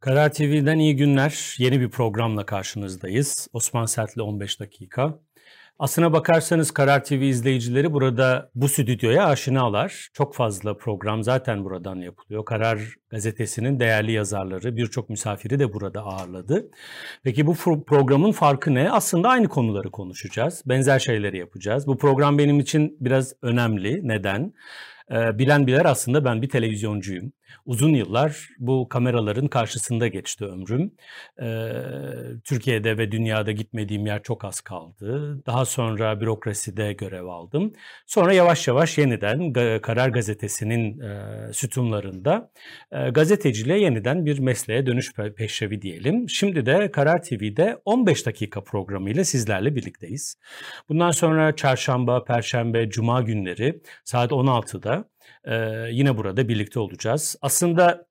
Karar TV'den iyi günler. Yeni bir programla karşınızdayız. Osman Sert'le 15 dakika. Aslına bakarsanız Karar TV izleyicileri burada bu stüdyoya aşinalar. Çok fazla program zaten buradan yapılıyor. Karar gazetesinin değerli yazarları, birçok misafiri de burada ağırladı. Peki bu programın farkı ne? Aslında aynı konuları konuşacağız. Benzer şeyleri yapacağız. Bu program benim için biraz önemli. Neden? Ee, bilen bilir aslında ben bir televizyoncuyum. Uzun yıllar bu kameraların karşısında geçti ömrüm. Ee, Türkiye'de ve dünyada gitmediğim yer çok az kaldı. Daha sonra bürokraside görev aldım. Sonra yavaş yavaş yeniden Karar Gazetesi'nin e, sütunlarında e, gazeteciliğe yeniden bir mesleğe dönüş peşrevi diyelim. Şimdi de Karar TV'de 15 dakika programıyla sizlerle birlikteyiz. Bundan sonra çarşamba, perşembe, cuma günleri saat 16'da ee, yine burada birlikte olacağız. Aslında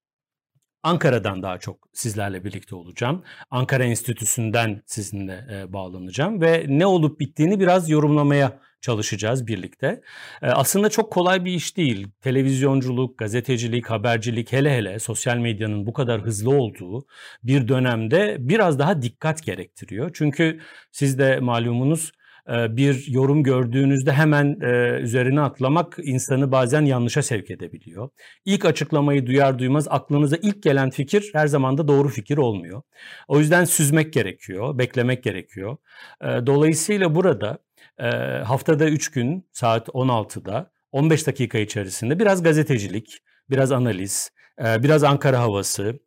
Ankara'dan daha çok sizlerle birlikte olacağım. Ankara Enstitüsü'nden sizinle bağlanacağım ve ne olup bittiğini biraz yorumlamaya çalışacağız birlikte. Aslında çok kolay bir iş değil. Televizyonculuk, gazetecilik, habercilik hele hele sosyal medyanın bu kadar hızlı olduğu bir dönemde biraz daha dikkat gerektiriyor. Çünkü siz de malumunuz bir yorum gördüğünüzde hemen e, üzerine atlamak insanı bazen yanlışa sevk edebiliyor. İlk açıklamayı duyar duymaz aklınıza ilk gelen fikir her zaman da doğru fikir olmuyor. O yüzden süzmek gerekiyor, beklemek gerekiyor. E, dolayısıyla burada haftada 3 gün saat 16'da 15 dakika içerisinde biraz gazetecilik, biraz analiz, biraz Ankara havası,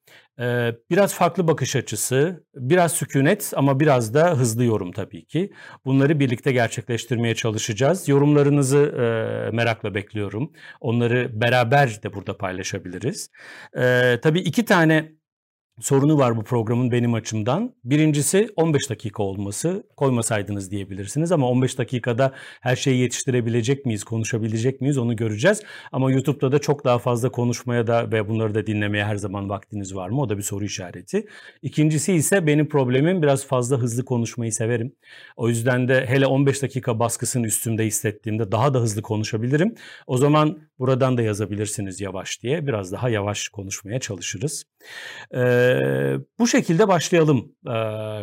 Biraz farklı bakış açısı, biraz sükunet ama biraz da hızlı yorum tabii ki. Bunları birlikte gerçekleştirmeye çalışacağız. Yorumlarınızı merakla bekliyorum. Onları beraber de burada paylaşabiliriz. Tabii iki tane sorunu var bu programın benim açımdan. Birincisi 15 dakika olması. Koymasaydınız diyebilirsiniz ama 15 dakikada her şeyi yetiştirebilecek miyiz, konuşabilecek miyiz onu göreceğiz. Ama YouTube'da da çok daha fazla konuşmaya da ve bunları da dinlemeye her zaman vaktiniz var mı? O da bir soru işareti. İkincisi ise benim problemim biraz fazla hızlı konuşmayı severim. O yüzden de hele 15 dakika baskısını üstümde hissettiğimde daha da hızlı konuşabilirim. O zaman buradan da yazabilirsiniz yavaş diye. Biraz daha yavaş konuşmaya çalışırız. Ee, bu şekilde başlayalım e,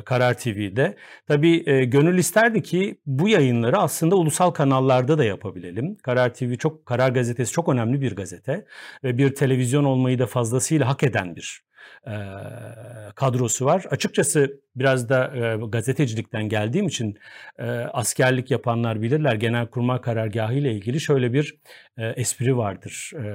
Karar TV'de. Tabii e, gönül isterdi ki bu yayınları aslında ulusal kanallarda da yapabilelim. Karar TV çok, Karar Gazetesi çok önemli bir gazete ve bir televizyon olmayı da fazlasıyla hak eden bir e, kadrosu var. Açıkçası biraz da e, gazetecilikten geldiğim için e, askerlik yapanlar bilirler. Genelkurmay karargahı ile ilgili şöyle bir e, espri vardır. E,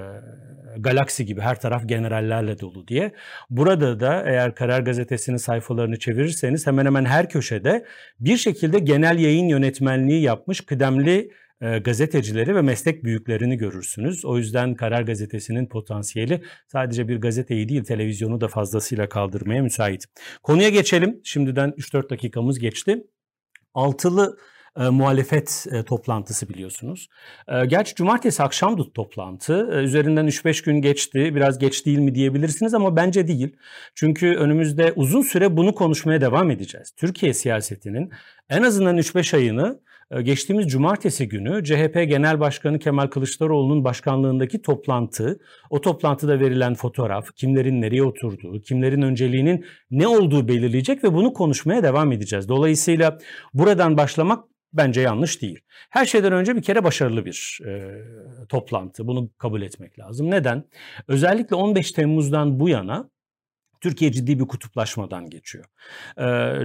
galaksi gibi her taraf generallerle dolu diye. Burada da eğer Karar Gazetesi'nin sayfalarını çevirirseniz hemen hemen her köşede bir şekilde genel yayın yönetmenliği yapmış kıdemli e, gazetecileri ve meslek büyüklerini görürsünüz. O yüzden Karar Gazetesi'nin potansiyeli sadece bir gazeteyi değil televizyonu da fazlasıyla kaldırmaya müsait. Konuya geçelim. Şimdiden 3-4 dakikamız geçti. Altılı e, muhalefet e, toplantısı biliyorsunuz. E, gerçi cumartesi akşamdı toplantı. E, üzerinden 3-5 gün geçti. Biraz geç değil mi diyebilirsiniz ama bence değil. Çünkü önümüzde uzun süre bunu konuşmaya devam edeceğiz. Türkiye siyasetinin en azından 3-5 ayını geçtiğimiz cumartesi günü CHP Genel Başkanı Kemal Kılıçdaroğlu'nun başkanlığındaki toplantı, o toplantıda verilen fotoğraf, kimlerin nereye oturduğu, kimlerin önceliğinin ne olduğu belirleyecek ve bunu konuşmaya devam edeceğiz. Dolayısıyla buradan başlamak bence yanlış değil. Her şeyden önce bir kere başarılı bir e, toplantı. Bunu kabul etmek lazım. Neden? Özellikle 15 Temmuz'dan bu yana Türkiye ciddi bir kutuplaşmadan geçiyor.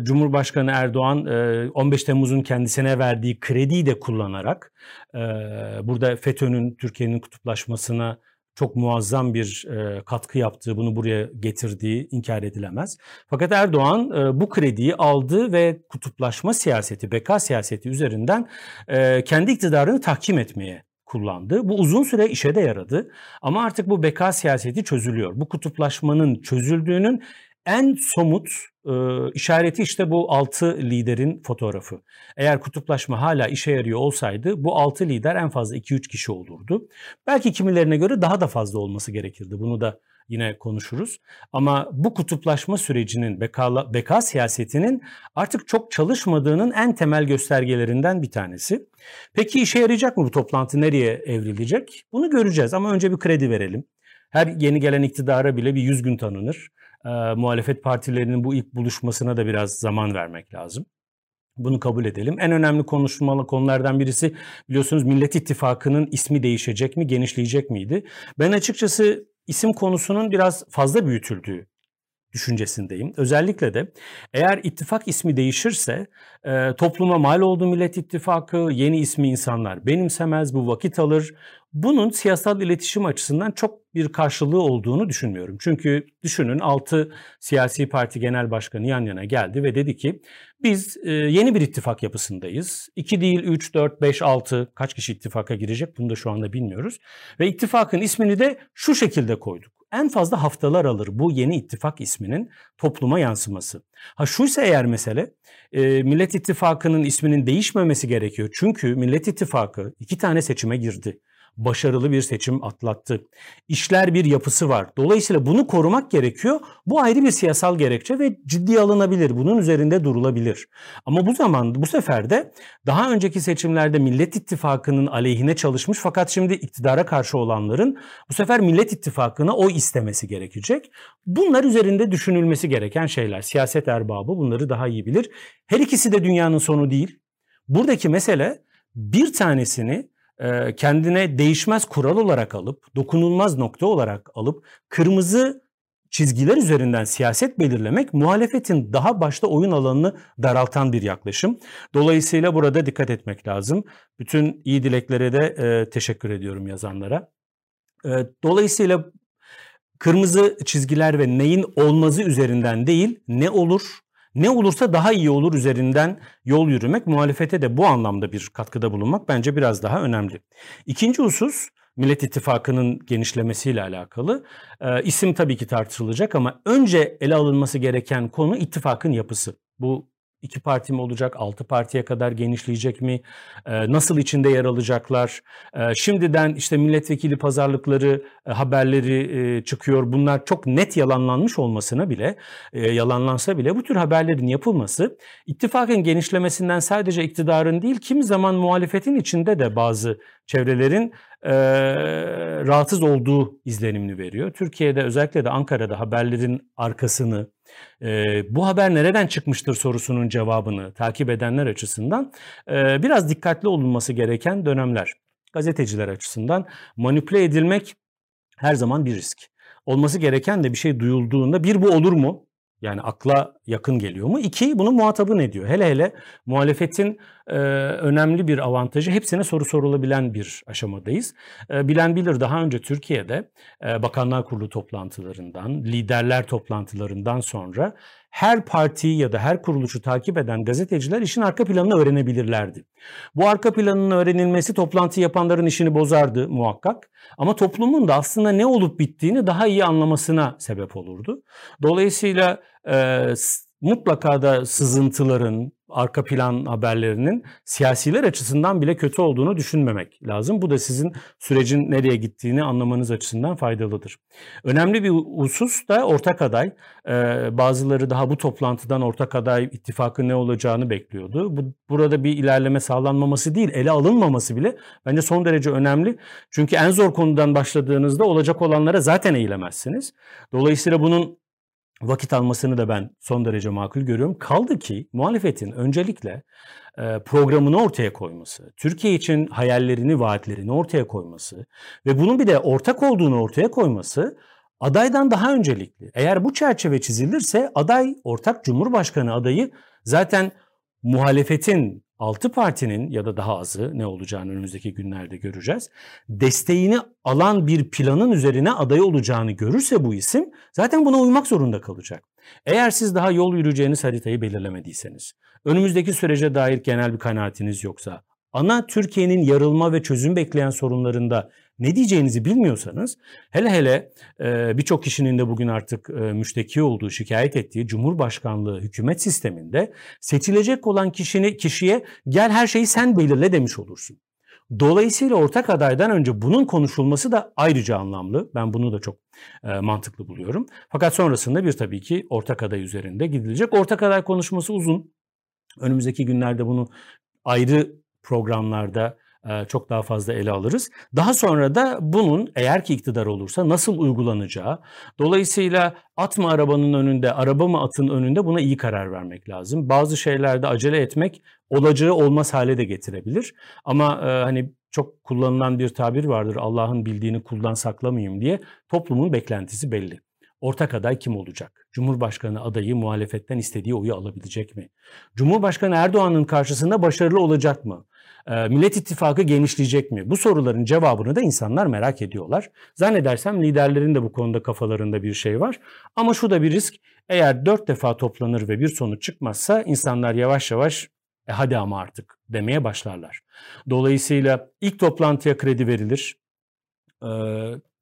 Cumhurbaşkanı Erdoğan 15 Temmuz'un kendisine verdiği krediyi de kullanarak burada FETÖ'nün Türkiye'nin kutuplaşmasına çok muazzam bir katkı yaptığı, bunu buraya getirdiği inkar edilemez. Fakat Erdoğan bu krediyi aldı ve kutuplaşma siyaseti, beka siyaseti üzerinden kendi iktidarını tahkim etmeye kullandı. Bu uzun süre işe de yaradı. Ama artık bu beka siyaseti çözülüyor. Bu kutuplaşmanın çözüldüğünün en somut e, işareti işte bu altı liderin fotoğrafı. Eğer kutuplaşma hala işe yarıyor olsaydı bu altı lider en fazla 2-3 kişi olurdu. Belki kimilerine göre daha da fazla olması gerekirdi. Bunu da yine konuşuruz. Ama bu kutuplaşma sürecinin, beka, beka siyasetinin artık çok çalışmadığının en temel göstergelerinden bir tanesi. Peki işe yarayacak mı bu toplantı? Nereye evrilecek? Bunu göreceğiz ama önce bir kredi verelim. Her yeni gelen iktidara bile bir 100 gün tanınır. e, muhalefet partilerinin bu ilk buluşmasına da biraz zaman vermek lazım. Bunu kabul edelim. En önemli konuşmalı konulardan birisi biliyorsunuz Millet İttifakı'nın ismi değişecek mi, genişleyecek miydi? Ben açıkçası isim konusunun biraz fazla büyütüldüğü düşüncesindeyim. Özellikle de eğer ittifak ismi değişirse e, topluma mal olduğu Millet İttifakı yeni ismi insanlar benimsemez, bu vakit alır. Bunun siyasal iletişim açısından çok bir karşılığı olduğunu düşünmüyorum. Çünkü düşünün 6 siyasi parti genel başkanı yan yana geldi ve dedi ki biz e, yeni bir ittifak yapısındayız. 2 değil 3, 4, 5, 6 kaç kişi ittifaka girecek bunu da şu anda bilmiyoruz. Ve ittifakın ismini de şu şekilde koyduk en fazla haftalar alır bu yeni ittifak isminin topluma yansıması. Ha şuysa eğer mesele e, Millet İttifakı'nın isminin değişmemesi gerekiyor. Çünkü Millet İttifakı iki tane seçime girdi başarılı bir seçim atlattı. İşler bir yapısı var. Dolayısıyla bunu korumak gerekiyor. Bu ayrı bir siyasal gerekçe ve ciddi alınabilir. Bunun üzerinde durulabilir. Ama bu zaman bu sefer de daha önceki seçimlerde Millet İttifakı'nın aleyhine çalışmış fakat şimdi iktidara karşı olanların bu sefer Millet İttifakı'na oy istemesi gerekecek. Bunlar üzerinde düşünülmesi gereken şeyler. Siyaset erbabı bunları daha iyi bilir. Her ikisi de dünyanın sonu değil. Buradaki mesele bir tanesini kendine değişmez kural olarak alıp, dokunulmaz nokta olarak alıp kırmızı çizgiler üzerinden siyaset belirlemek muhalefetin daha başta oyun alanını daraltan bir yaklaşım. Dolayısıyla burada dikkat etmek lazım. Bütün iyi dileklere de e, teşekkür ediyorum yazanlara. E, dolayısıyla kırmızı çizgiler ve neyin olmazı üzerinden değil, ne olur, ne olursa daha iyi olur üzerinden yol yürümek, muhalefete de bu anlamda bir katkıda bulunmak bence biraz daha önemli. İkinci husus Millet İttifakı'nın genişlemesiyle alakalı. E, isim tabii ki tartışılacak ama önce ele alınması gereken konu ittifakın yapısı. Bu iki parti mi olacak, altı partiye kadar genişleyecek mi, ee, nasıl içinde yer alacaklar, ee, şimdiden işte milletvekili pazarlıkları e, haberleri e, çıkıyor. Bunlar çok net yalanlanmış olmasına bile, e, yalanlansa bile bu tür haberlerin yapılması ittifakın genişlemesinden sadece iktidarın değil, kimi zaman muhalefetin içinde de bazı çevrelerin e, rahatsız olduğu izlenimini veriyor. Türkiye'de özellikle de Ankara'da haberlerin arkasını, e, bu haber nereden çıkmıştır sorusunun cevabını takip edenler açısından e, biraz dikkatli olunması gereken dönemler. Gazeteciler açısından manipüle edilmek her zaman bir risk. Olması gereken de bir şey duyulduğunda bir bu olur mu? Yani akla yakın geliyor mu? İki, bunun muhatabı ne diyor? Hele hele muhalefetin e, önemli bir avantajı hepsine soru sorulabilen bir aşamadayız. E, bilen bilir daha önce Türkiye'de e, Bakanlar Kurulu toplantılarından, liderler toplantılarından sonra her partiyi ya da her kuruluşu takip eden gazeteciler işin arka planını öğrenebilirlerdi. Bu arka planının öğrenilmesi toplantı yapanların işini bozardı muhakkak ama toplumun da aslında ne olup bittiğini daha iyi anlamasına sebep olurdu. Dolayısıyla e, mutlaka da sızıntıların, arka plan haberlerinin siyasiler açısından bile kötü olduğunu düşünmemek lazım. Bu da sizin sürecin nereye gittiğini anlamanız açısından faydalıdır. Önemli bir husus da ortak aday. Ee, bazıları daha bu toplantıdan ortak aday ittifakı ne olacağını bekliyordu. Bu, burada bir ilerleme sağlanmaması değil, ele alınmaması bile bence son derece önemli. Çünkü en zor konudan başladığınızda olacak olanlara zaten eğilemezsiniz. Dolayısıyla bunun vakit almasını da ben son derece makul görüyorum. Kaldı ki muhalefetin öncelikle e, programını ortaya koyması, Türkiye için hayallerini, vaatlerini ortaya koyması ve bunun bir de ortak olduğunu ortaya koyması adaydan daha öncelikli. Eğer bu çerçeve çizilirse aday, ortak cumhurbaşkanı adayı zaten muhalefetin 6 partinin ya da daha azı ne olacağını önümüzdeki günlerde göreceğiz. Desteğini alan bir planın üzerine aday olacağını görürse bu isim zaten buna uymak zorunda kalacak. Eğer siz daha yol yürüyeceğiniz haritayı belirlemediyseniz, önümüzdeki sürece dair genel bir kanaatiniz yoksa, ana Türkiye'nin yarılma ve çözüm bekleyen sorunlarında ne diyeceğinizi bilmiyorsanız hele hele e, birçok kişinin de bugün artık e, müşteki olduğu, şikayet ettiği Cumhurbaşkanlığı hükümet sisteminde seçilecek olan kişini kişiye gel her şeyi sen belirle demiş olursun. Dolayısıyla ortak adaydan önce bunun konuşulması da ayrıca anlamlı. Ben bunu da çok e, mantıklı buluyorum. Fakat sonrasında bir tabii ki ortak aday üzerinde gidilecek. Ortak aday konuşması uzun. Önümüzdeki günlerde bunu ayrı programlarda çok daha fazla ele alırız. Daha sonra da bunun eğer ki iktidar olursa nasıl uygulanacağı, dolayısıyla at mı arabanın önünde, araba mı atın önünde buna iyi karar vermek lazım. Bazı şeylerde acele etmek olacağı olmaz hale de getirebilir. Ama e, hani çok kullanılan bir tabir vardır Allah'ın bildiğini kuldan saklamayayım diye toplumun beklentisi belli. Ortak aday kim olacak? Cumhurbaşkanı adayı muhalefetten istediği oyu alabilecek mi? Cumhurbaşkanı Erdoğan'ın karşısında başarılı olacak mı? Ee, Millet İttifakı genişleyecek mi? Bu soruların cevabını da insanlar merak ediyorlar. Zannedersem liderlerin de bu konuda kafalarında bir şey var. Ama şu da bir risk. Eğer dört defa toplanır ve bir sonuç çıkmazsa insanlar yavaş yavaş e hadi ama artık demeye başlarlar. Dolayısıyla ilk toplantıya kredi verilir. Ee,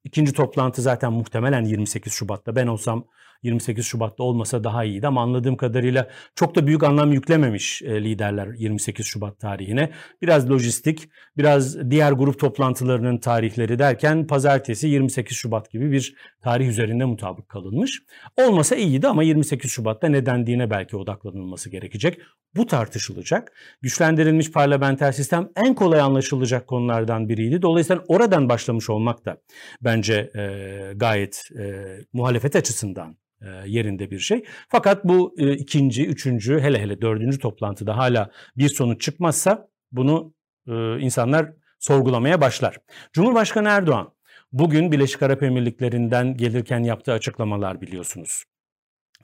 ikinci toplantı zaten muhtemelen 28 Şubat'ta. Ben olsam 28 Şubat'ta olmasa daha iyiydi ama anladığım kadarıyla çok da büyük anlam yüklememiş e, liderler 28 Şubat tarihine. Biraz lojistik, biraz diğer grup toplantılarının tarihleri derken pazartesi 28 Şubat gibi bir tarih üzerinde mutabık kalınmış. Olmasa iyiydi ama 28 Şubat'ta ne dendiğine belki odaklanılması gerekecek. Bu tartışılacak. Güçlendirilmiş parlamenter sistem en kolay anlaşılacak konulardan biriydi. Dolayısıyla oradan başlamış olmak da bence e, gayet e, muhalefet açısından yerinde bir şey. Fakat bu e, ikinci, üçüncü, hele hele dördüncü toplantıda hala bir sonuç çıkmazsa bunu e, insanlar sorgulamaya başlar. Cumhurbaşkanı Erdoğan bugün Birleşik Arap Emirlikleri'nden gelirken yaptığı açıklamalar biliyorsunuz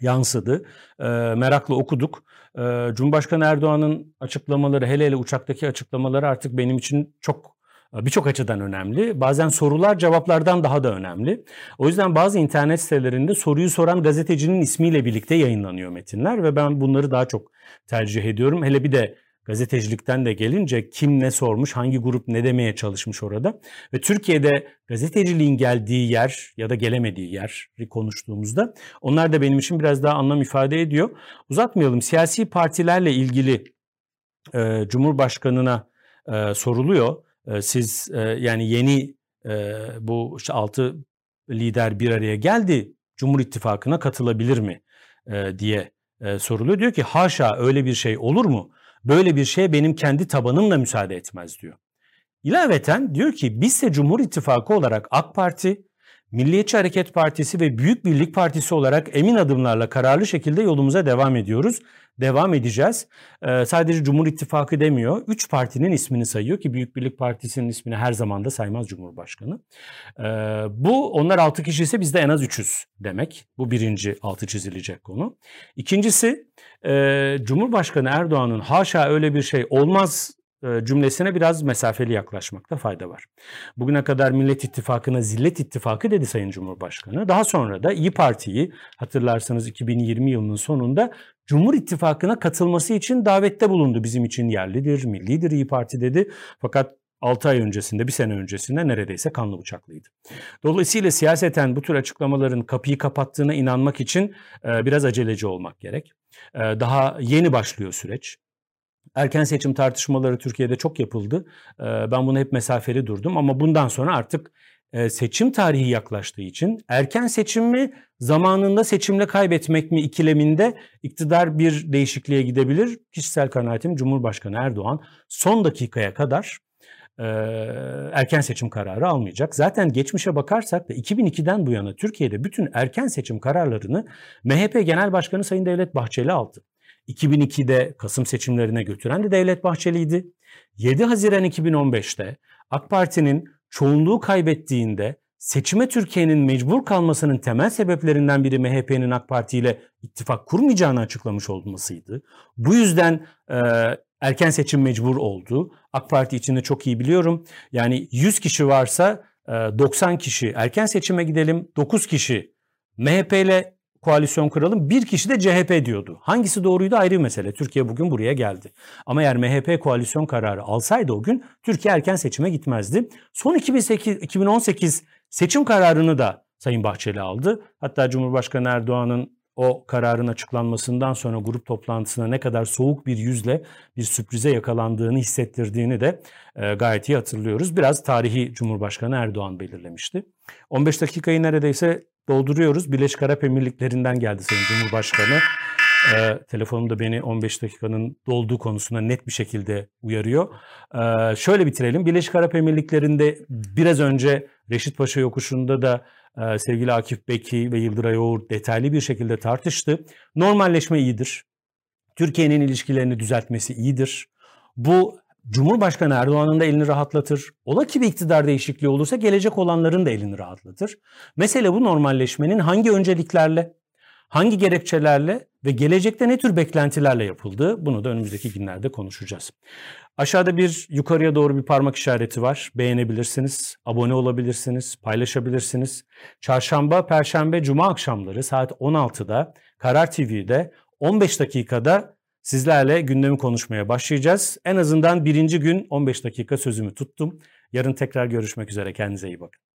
yansıdı. E, merakla okuduk. E, Cumhurbaşkanı Erdoğan'ın açıklamaları hele hele uçaktaki açıklamaları artık benim için çok birçok açıdan önemli. Bazen sorular cevaplardan daha da önemli. O yüzden bazı internet sitelerinde soruyu soran gazetecinin ismiyle birlikte yayınlanıyor metinler ve ben bunları daha çok tercih ediyorum. Hele bir de gazetecilikten de gelince kim ne sormuş, hangi grup ne demeye çalışmış orada. Ve Türkiye'de gazeteciliğin geldiği yer ya da gelemediği yer konuştuğumuzda onlar da benim için biraz daha anlam ifade ediyor. Uzatmayalım siyasi partilerle ilgili e, Cumhurbaşkanı'na e, soruluyor. Siz yani yeni bu işte altı lider bir araya geldi Cumhur İttifakı'na katılabilir mi diye soruluyor. Diyor ki haşa öyle bir şey olur mu? Böyle bir şeye benim kendi tabanım da müsaade etmez diyor. İlaveten diyor ki biz de Cumhur İttifakı olarak AK Parti, Milliyetçi Hareket Partisi ve Büyük Birlik Partisi olarak emin adımlarla kararlı şekilde yolumuza devam ediyoruz. Devam edeceğiz. Ee, sadece Cumhur İttifakı demiyor. Üç partinin ismini sayıyor ki Büyük Birlik Partisi'nin ismini her zaman da saymaz Cumhurbaşkanı. Ee, bu onlar altı kişi ise bizde en az 300 demek. Bu birinci altı çizilecek konu. İkincisi e, Cumhurbaşkanı Erdoğan'ın haşa öyle bir şey olmaz cümlesine biraz mesafeli yaklaşmakta fayda var. Bugüne kadar Millet İttifakı'na zillet ittifakı dedi Sayın Cumhurbaşkanı. Daha sonra da İyi Parti'yi hatırlarsanız 2020 yılının sonunda Cumhur İttifakı'na katılması için davette bulundu. Bizim için yerlidir, millidir İyi Parti dedi. Fakat 6 ay öncesinde, bir sene öncesinde neredeyse kanlı bıçaklıydı. Dolayısıyla siyaseten bu tür açıklamaların kapıyı kapattığına inanmak için e, biraz aceleci olmak gerek. E, daha yeni başlıyor süreç. Erken seçim tartışmaları Türkiye'de çok yapıldı. E, ben bunu hep mesafeli durdum ama bundan sonra artık seçim tarihi yaklaştığı için erken seçim mi zamanında seçimle kaybetmek mi ikileminde iktidar bir değişikliğe gidebilir. Kişisel kanaatim Cumhurbaşkanı Erdoğan son dakikaya kadar erken seçim kararı almayacak. Zaten geçmişe bakarsak da 2002'den bu yana Türkiye'de bütün erken seçim kararlarını MHP Genel Başkanı Sayın Devlet Bahçeli aldı. 2002'de Kasım seçimlerine götüren de Devlet Bahçeli'ydi. 7 Haziran 2015'te AK Parti'nin çoğunluğu kaybettiğinde seçime Türkiye'nin mecbur kalmasının temel sebeplerinden biri MHP'nin AK Parti ile ittifak kurmayacağını açıklamış olmasıydı. Bu yüzden e, erken seçim mecbur oldu. AK Parti içinde çok iyi biliyorum. Yani 100 kişi varsa 90 kişi erken seçime gidelim, 9 kişi MHP ile koalisyon kuralım. Bir kişi de CHP diyordu. Hangisi doğruydu ayrı bir mesele. Türkiye bugün buraya geldi. Ama eğer MHP koalisyon kararı alsaydı o gün Türkiye erken seçime gitmezdi. Son 2008, 2018 seçim kararını da Sayın Bahçeli aldı. Hatta Cumhurbaşkanı Erdoğan'ın o kararın açıklanmasından sonra grup toplantısına ne kadar soğuk bir yüzle bir sürprize yakalandığını hissettirdiğini de e, gayet iyi hatırlıyoruz. Biraz tarihi Cumhurbaşkanı Erdoğan belirlemişti. 15 dakikayı neredeyse dolduruyoruz. Birleşik Arap Emirlikleri'nden geldi Sayın Cumhurbaşkanı. E, telefonum beni 15 dakikanın dolduğu konusunda net bir şekilde uyarıyor. E, şöyle bitirelim. Birleşik Arap Emirlikleri'nde biraz önce Reşit Paşa yokuşunda da sevgili Akif Beki ve Yıldıray Oğur detaylı bir şekilde tartıştı. Normalleşme iyidir. Türkiye'nin ilişkilerini düzeltmesi iyidir. Bu Cumhurbaşkanı Erdoğan'ın da elini rahatlatır. Ola ki bir iktidar değişikliği olursa gelecek olanların da elini rahatlatır. Mesele bu normalleşmenin hangi önceliklerle, hangi gerekçelerle ve gelecekte ne tür beklentilerle yapıldığı bunu da önümüzdeki günlerde konuşacağız. Aşağıda bir yukarıya doğru bir parmak işareti var. Beğenebilirsiniz, abone olabilirsiniz, paylaşabilirsiniz. Çarşamba, Perşembe, Cuma akşamları saat 16'da Karar TV'de 15 dakikada sizlerle gündemi konuşmaya başlayacağız. En azından birinci gün 15 dakika sözümü tuttum. Yarın tekrar görüşmek üzere. Kendinize iyi bakın.